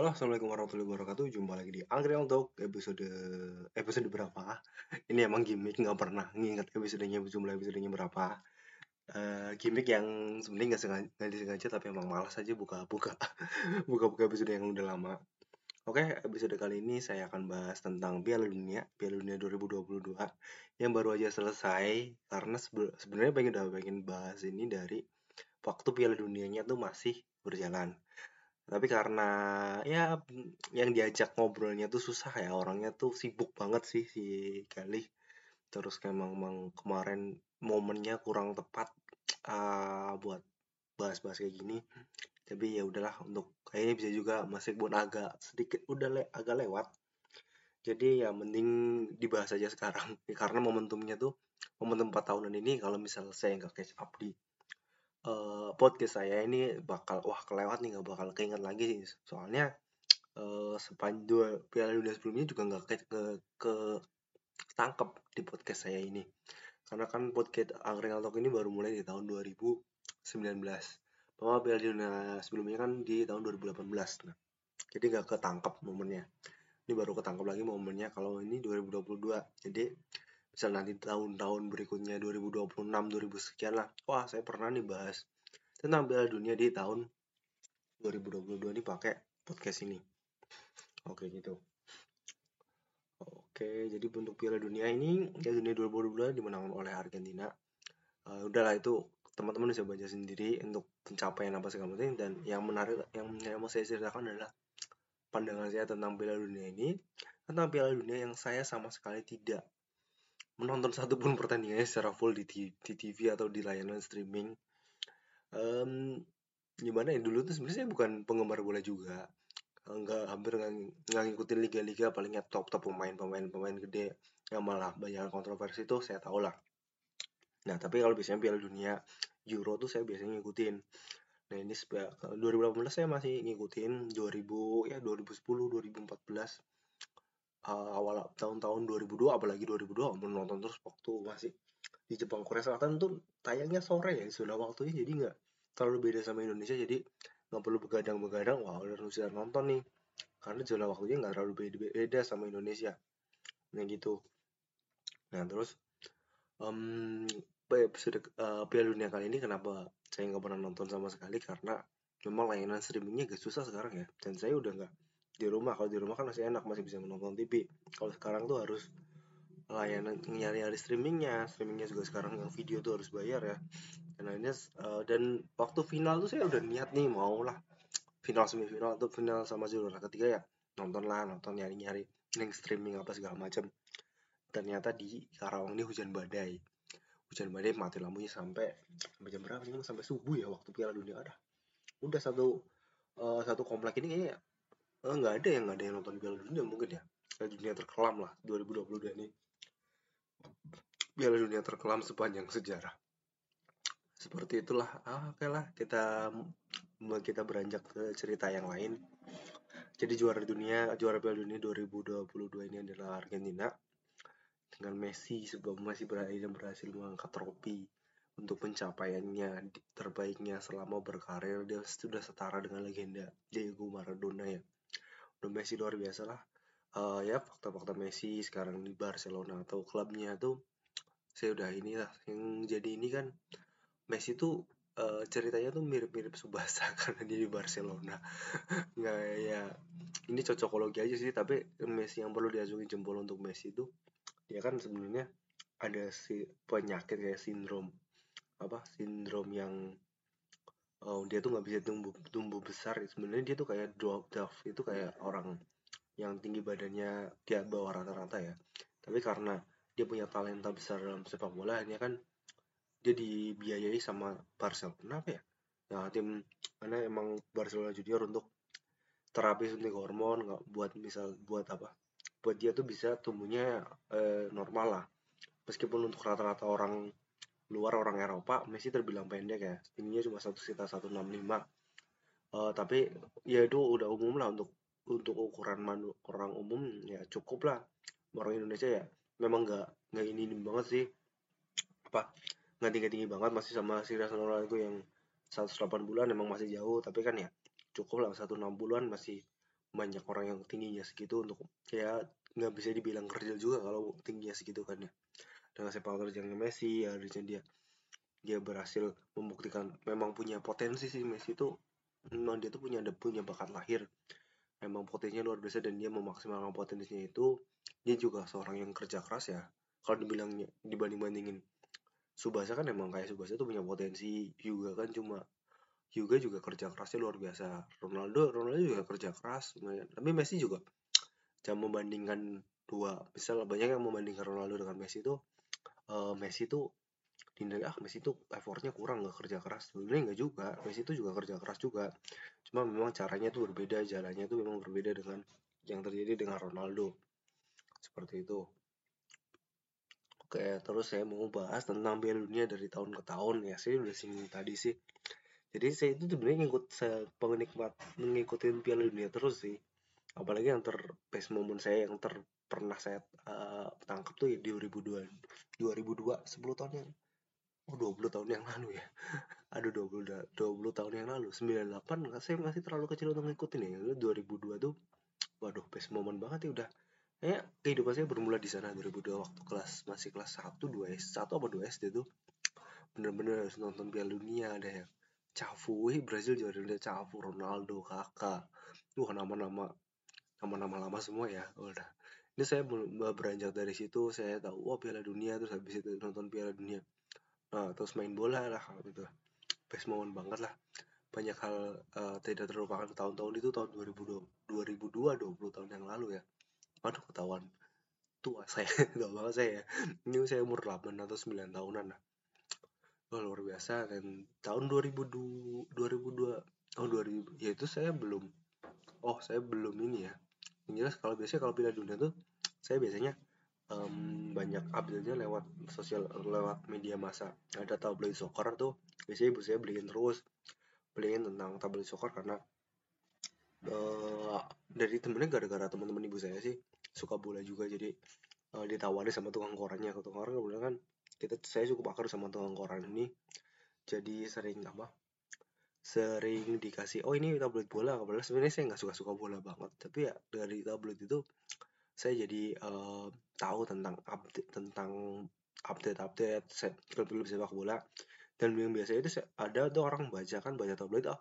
Halo, assalamualaikum warahmatullahi wabarakatuh. Jumpa lagi di Angry Talk episode episode berapa? Ini emang gimmick nggak pernah nginget episodenya jumlah episodenya berapa. Uh, gimmick yang sebenarnya nggak sengaja disengaja tapi emang malas aja buka buka buka buka episode yang udah lama. Oke, episode kali ini saya akan bahas tentang Piala Dunia, Piala Dunia 2022 yang baru aja selesai karena sebenarnya pengen udah pengen bahas ini dari waktu Piala Dunianya tuh masih berjalan tapi karena ya yang diajak ngobrolnya tuh susah ya orangnya tuh sibuk banget sih si Kelly. Terus emang, emang kemarin momennya kurang tepat uh, buat bahas-bahas kayak gini. Tapi ya udahlah untuk kayaknya bisa juga masih pun agak sedikit udah le agak lewat. Jadi ya mending dibahas aja sekarang. Karena momentumnya tuh momentum 4 tahunan ini kalau misal saya nggak catch up di uh, podcast saya ini bakal wah kelewat nih nggak bakal keinget lagi sih. Soalnya uh, sepanjang dua Piala Dunia sebelumnya juga nggak ke, ke, ke tangkep di podcast saya ini. Karena kan podcast Angkringan Talk ini baru mulai di tahun 2019 bahwa Piala Dunia sebelumnya kan di tahun 2018 nah jadi nggak ketangkep momennya. Ini baru ketangkep lagi momennya kalau ini 2022 jadi misal nanti tahun-tahun berikutnya 2026 2000 sekian lah. Wah saya pernah nih bahas tentang Piala Dunia di tahun 2022 ini pakai podcast ini. Oke gitu. Oke jadi untuk Piala Dunia ini Piala Dunia 2022 dimenangkan oleh Argentina. Uh, udahlah itu teman-teman bisa baca sendiri untuk pencapaian apa segala macam. Dan yang menarik yang, yang mau saya ceritakan adalah pandangan saya tentang Piala Dunia ini. Tentang Piala Dunia yang saya sama sekali tidak menonton satu pun pertandingannya secara full di, di TV atau di layanan streaming. Um, gimana ya dulu tuh sebenarnya bukan penggemar bola juga. Nggak hampir nggak ngikutin liga-liga palingnya top top pemain pemain pemain gede. Yang malah banyak kontroversi tuh saya tahu lah. Nah tapi kalau biasanya Piala Dunia Euro tuh saya biasanya ngikutin. Nah ini 2018 saya masih ngikutin. 2000 ya 2010 2014 uh, awal tahun-tahun 2002 apalagi 2002 menonton terus waktu masih di Jepang Korea Selatan tuh tayangnya sore ya sudah waktunya jadi nggak terlalu beda sama Indonesia jadi nggak perlu begadang-begadang wah udah bisa nonton nih karena zona waktunya nggak terlalu beda, beda sama Indonesia. Nah gitu. Nah terus um, episode uh, Piala Dunia kali ini kenapa saya nggak pernah nonton sama sekali? Karena memang layanan streamingnya agak susah sekarang ya dan saya udah nggak di rumah. Kalau di rumah kan masih enak masih bisa menonton TV kalau sekarang tuh harus layanan nyari-nyari streamingnya. Streamingnya juga sekarang yang video tuh harus bayar ya. Dan lainnya uh, dan waktu final tuh saya udah niat nih mau lah. Final semifinal atau final sama juara ketiga ya. Nonton lah nonton nyari-nyari link streaming apa segala macam ternyata di Karawang ini hujan badai. Hujan badai mati lampunya sampai sampai jam berapa sih? Sampai subuh ya waktu Piala Dunia ada. Udah satu uh, satu komplek ini kayaknya nggak ada yang nggak ada yang nonton Piala Dunia mungkin ya. Piala Dunia terkelam lah 2022 ini. Piala Dunia terkelam sepanjang sejarah. Seperti itulah ah, oke okay lah kita kita beranjak ke cerita yang lain. Jadi juara dunia juara Piala Dunia 2022 ini adalah Argentina. Dengan Messi sebab Messi berhasil berhasil mengangkat trofi untuk pencapaiannya terbaiknya selama berkarir. Dia sudah setara dengan legenda Diego Maradona ya udah Messi luar biasa lah. Uh, ya fakta-fakta Messi sekarang di Barcelona atau klubnya tuh saya udah inilah. Yang jadi ini kan Messi tuh uh, ceritanya tuh mirip-mirip Subasa karena dia di Barcelona. Nggak ya ini cocokologi aja sih tapi Messi yang perlu diajungi jempol untuk Messi itu dia kan sebenarnya ada si penyakit kayak sindrom apa sindrom yang oh, dia tuh nggak bisa tumbuh tumbuh besar. Sebenarnya dia tuh kayak dwarf dwarf. Itu kayak orang yang tinggi badannya dia bawah rata-rata ya. Tapi karena dia punya talenta besar dalam sepak bola ini kan dia dibiayai sama Barcelona. Kenapa ya? Nah tim karena emang Barcelona Junior untuk terapi suntik hormon nggak buat misal buat apa? Buat dia tuh bisa tumbuhnya eh, normal lah. Meskipun untuk rata-rata orang luar orang Eropa Messi terbilang pendek ya. Tingginya cuma satu sekitar 165 uh, tapi ya itu udah umum lah untuk untuk ukuran manu, orang umum ya cukup lah. Orang Indonesia ya memang nggak nggak ini, ini banget sih. Apa nggak tinggi tinggi banget masih sama si Ronaldo yang 108 bulan emang masih jauh. Tapi kan ya cukup lah 160an masih banyak orang yang tingginya segitu untuk ya nggak bisa dibilang kerja juga kalau tingginya segitu kan ya dengan sepak terjangnya Messi ya dia dia berhasil membuktikan memang punya potensi sih Messi itu. Memang dia tuh punya ada punya bakat lahir. Memang potensinya luar biasa dan dia memaksimalkan potensinya itu. Dia juga seorang yang kerja keras ya. Kalau dibilangnya dibanding bandingin Subasa kan emang kayak Subasa tuh punya potensi. Juga kan cuma juga juga kerja kerasnya luar biasa. Ronaldo Ronaldo juga kerja keras tapi Messi juga jangan membandingkan dua misal banyak yang membandingkan Ronaldo dengan Messi itu uh, Messi tuh dinilai ah Messi itu effortnya kurang nggak kerja keras. Sebenarnya nggak juga Messi itu juga kerja keras juga. Cuma memang caranya tuh berbeda jalannya tuh memang berbeda dengan yang terjadi dengan Ronaldo. Seperti itu. Oke terus saya mau bahas tentang Piala Dunia dari tahun ke tahun. Ya saya udah singgung tadi sih. Jadi saya itu sebenarnya ngikut saya penikmat mengikuti Piala Dunia terus sih. Apalagi yang ter best moment saya yang ter pernah saya uh, tangkap tuh di 2002 2002 10 tahun yang oh 20 tahun yang lalu ya. Aduh 20 20 tahun yang lalu 98 saya masih terlalu kecil untuk ngikutin ya. 2002 tuh waduh best moment banget ya udah. Ya kehidupan saya bermula di sana 2002 waktu kelas masih kelas 1 2 S 1 apa 2 SD tuh. Bener-bener harus nonton Piala Dunia ada yang Cafu, Brazil juara dunia Cafu, Ronaldo, Kakak, wah nama-nama nama-nama lama semua ya udah ini saya beranjak dari situ saya tahu wah Piala Dunia terus habis itu nonton Piala Dunia. Nah, terus main bola lah gitu. Best moment banget lah. Banyak hal uh, tidak terlupakan tahun-tahun itu tahun 2002 2002 20 tahun yang lalu ya. Waduh ketahuan. Tua saya tua banget saya ya. Ini saya umur 8 atau 9 tahunan lah. Wah, luar biasa. Dan tahun 2002 2002 tahun 2000 ya itu saya belum oh saya belum ini ya. Yang jelas kalau biasanya kalau pindah dunia tuh saya biasanya um, banyak update-nya lewat sosial lewat media massa. Ada tabloid soccer tuh biasanya ibu saya beliin terus beliin tentang tabloid soccer karena uh, dari temennya gara-gara teman-teman ibu saya sih suka bola juga. Jadi uh, ditawari sama tukang korannya. Ke tukang koran bilang kan kita saya cukup akar sama tukang koran ini. Jadi sering apa sering dikasih oh ini tabloid bola. Padahal sebenarnya saya nggak suka-suka bola banget. Tapi ya dari tabloid itu saya jadi uh, tahu tentang update tentang update-update klub-klub sepak bola. Dan yang biasa itu ada tuh orang baca kan baca tabloid ah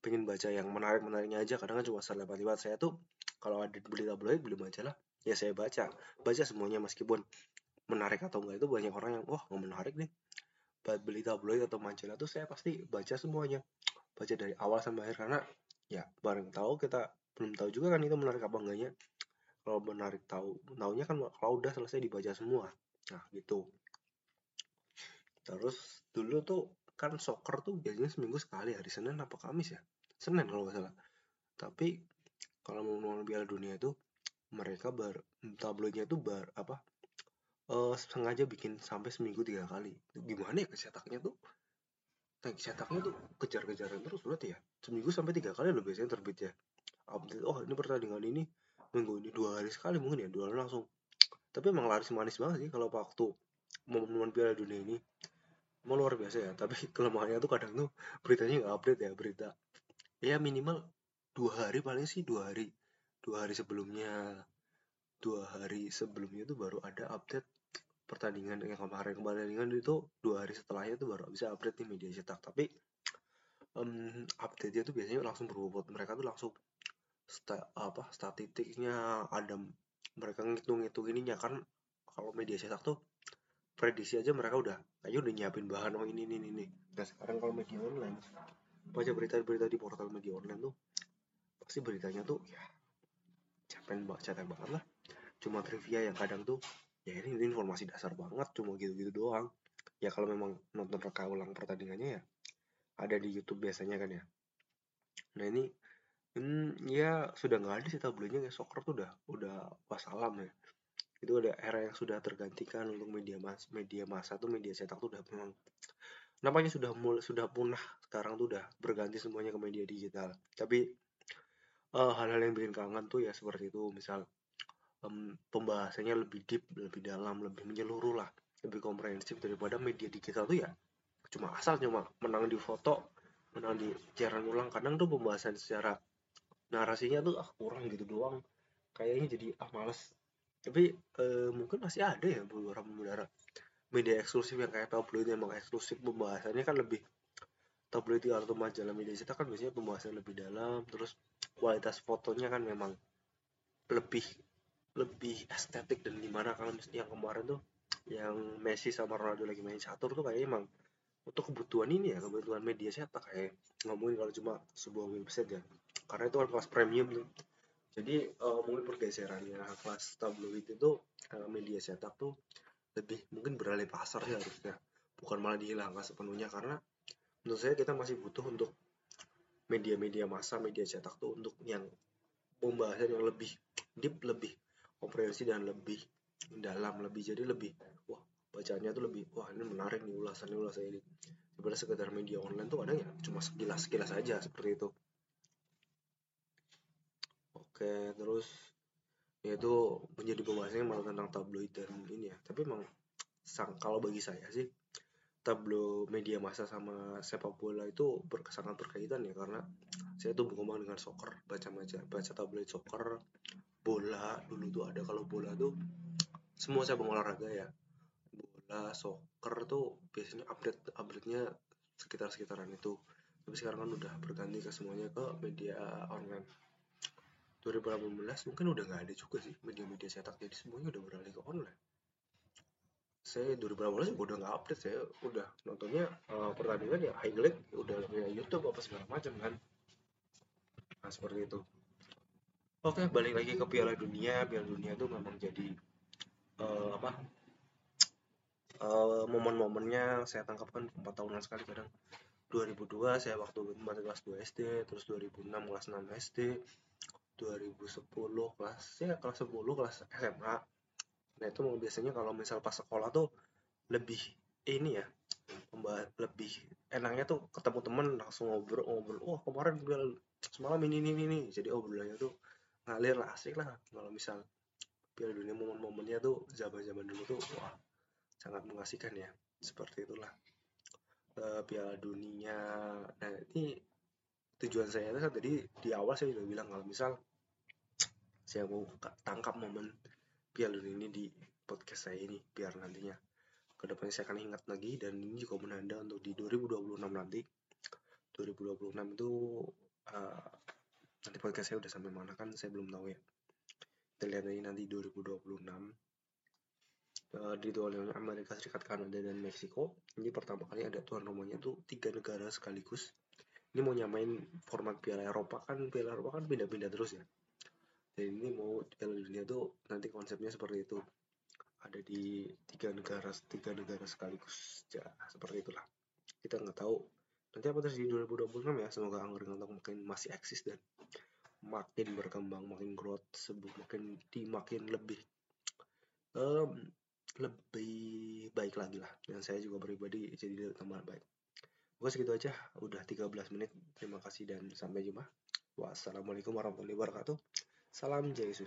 pengen baca yang menarik menariknya aja. Kadang kan cuma selebat-lebat saya tuh kalau ada beli tabloid beli majalah ya saya baca. Baca semuanya meskipun menarik atau enggak itu banyak orang yang wah nggak menarik nih. Buat beli tabloid atau majalah tuh saya pasti baca semuanya. Baca dari awal sampai akhir karena ya bareng tahu kita belum tahu juga kan itu menarik apa enggaknya kalau menarik tahu tahunya kan kalau udah selesai dibaca semua. Nah gitu. Terus dulu tuh kan soccer tuh biasanya seminggu sekali hari Senin apa Kamis ya? Senin kalau nggak salah. Tapi kalau mau nonton Piala Dunia itu mereka bar tabloidnya tuh bar apa uh, sengaja bikin sampai seminggu tiga kali. Gimana ya kecetaknya tuh? Tank cetaknya tuh kejar-kejaran terus berarti ya? Seminggu sampai tiga kali loh biasanya terbit ya update oh ini pertandingan ini minggu ini dua hari sekali mungkin ya dua hari langsung. Tapi emang laris manis banget sih kalau waktu momen-momen Piala Dunia ini. Mau luar biasa ya tapi kelemahannya tuh kadang tuh beritanya nggak update ya berita. Ya minimal dua hari paling sih dua hari. Dua hari sebelumnya dua hari sebelumnya tuh baru ada update pertandingan yang kemarin. Pertandingan itu dua hari setelahnya tuh baru bisa update di media cetak. Tapi um, update-nya tuh biasanya langsung berbobot mereka tuh langsung sta, apa statistiknya ada mereka ngitung-ngitung ininya kan kalau media cetak tuh prediksi aja mereka udah kayaknya udah nyiapin bahan oh ini ini ini nah sekarang kalau media online baca berita-berita di portal media online tuh pasti beritanya tuh ya capek banget capek banget lah. Cuma trivia yang kadang tuh ya ini, ini informasi dasar banget cuma gitu-gitu doang. Ya kalau memang nonton reka ulang pertandingannya ya ada di YouTube biasanya kan ya. Nah ini Hmm, ya sudah nggak ada sih tabloidnya ya soccer tuh udah udah wassalam ya. Itu ada era yang sudah tergantikan untuk media mas media massa tuh media cetak tuh udah memang namanya sudah mulai sudah punah sekarang tuh udah berganti semuanya ke media digital. Tapi hal eh, hal-hal yang bikin kangen tuh ya seperti itu misal um, pembahasannya lebih deep, lebih dalam, lebih menyeluruh lah, lebih komprehensif daripada media digital tuh ya cuma asal cuma menang di foto, menang di siaran ulang. Kadang tuh pembahasan secara narasinya tuh ah kurang gitu doang. Kayaknya jadi ah males. Tapi eh, mungkin masih ada ya beberapa beberapa media eksklusif yang kayak tabloid yang eksklusif. Pembahasannya kan lebih tabloid atau majalah media cetak kan biasanya pembahasan lebih dalam terus kualitas fotonya kan memang lebih lebih estetik dan gimana. Kalau yang kemarin tuh yang Messi sama Ronaldo lagi main catur tuh kayak emang untuk kebutuhan ini ya kebutuhan media cetak. Kayak ngomongin kalau cuma sebuah website ya karena itu kan kelas premium tuh. Jadi uh, mungkin pergeserannya kelas tabloid itu uh, media cetak tuh lebih mungkin beralih pasar ya harusnya. Bukan malah dihilangkan sepenuhnya. Karena menurut saya kita masih butuh untuk media-media massa media cetak tuh untuk yang pembahasan yang lebih deep lebih komprehensi dan lebih dalam lebih jadi lebih wah bacanya tuh lebih wah ini menarik nih ulasannya ulasan ini. Daripada sekedar media online tuh kadang ya cuma sekilas sekilas aja seperti itu oke terus ya itu menjadi pembahasannya malah tentang tabloid dan ini ya. Tapi emang sang kalau bagi saya sih tablo media massa sama sepak bola itu ber, sangat berkaitan ya. Karena saya tuh berkembang dengan soccer baca baca baca tabloid soccer bola dulu tuh ada. Kalau bola tuh semua saya olahraga ya. Bola soccer tuh biasanya update update nya sekitar sekitaran itu. Tapi sekarang kan udah berganti ke semuanya ke media online 2018 mungkin udah nggak ada juga sih media-media cetak. Jadi semuanya udah beralih ke online. Saya 2018 juga udah nggak update. Saya udah nontonnya uh, pertandingan ya highlight udah kayak YouTube apa segala macam kan. Nah seperti itu. Oke balik lagi ke Piala Dunia. Piala Dunia itu memang jadi uh, apa uh, momen-momennya saya tangkap kan empat tahunan sekali kadang. 2002 saya waktu masih kelas 2 SD terus 2006 kelas 6 SD 2010 kelas ya kelas 10 kelas SMA nah itu biasanya kalau misal pas sekolah tuh lebih ini ya lebih enaknya tuh ketemu temen langsung ngobrol ngobrol wah oh, kemarin semalam ini ini ini. Jadi obrolannya tuh ngalir lah asik lah. Kalau misal Piala Dunia momen-momennya tuh zaman-zaman dulu tuh wah sangat mengasihkan ya. Seperti itulah uh, Piala Dunia. Nah ini tujuan saya itu tadi di awal saya udah bilang kalau misal saya mau tangkap momen Piala Dunia ini di podcast saya ini biar nantinya ke depannya saya akan ingat lagi dan ini juga menanda untuk di 2026 nanti. 2026 itu uh, nanti podcast saya udah sampai mana kan saya belum tahu ya. Kita lihat lagi nanti 2026 uh, di dunia Amerika Serikat Kanada dan Meksiko. Ini pertama kali ada tuan rumahnya tuh tiga negara sekaligus ini mau nyamain format Piala Eropa kan Piala Eropa kan pindah-pindah terus ya. Dan ini mau Piala Dunia tuh nanti konsepnya seperti itu. Ada di tiga negara tiga negara sekaligus ya seperti itulah. Kita nggak tahu nanti apa terjadi di 2026 ya. Semoga Anggur Ngantok makin masih eksis dan makin berkembang makin growth sebut makin di makin lebih um, lebih baik lagi lah. Dan saya juga pribadi jadi tambah baik Oke segitu aja. Udah 13 menit. Terima kasih dan sampai jumpa. Wassalamualaikum warahmatullahi wabarakatuh. Salam Yesus.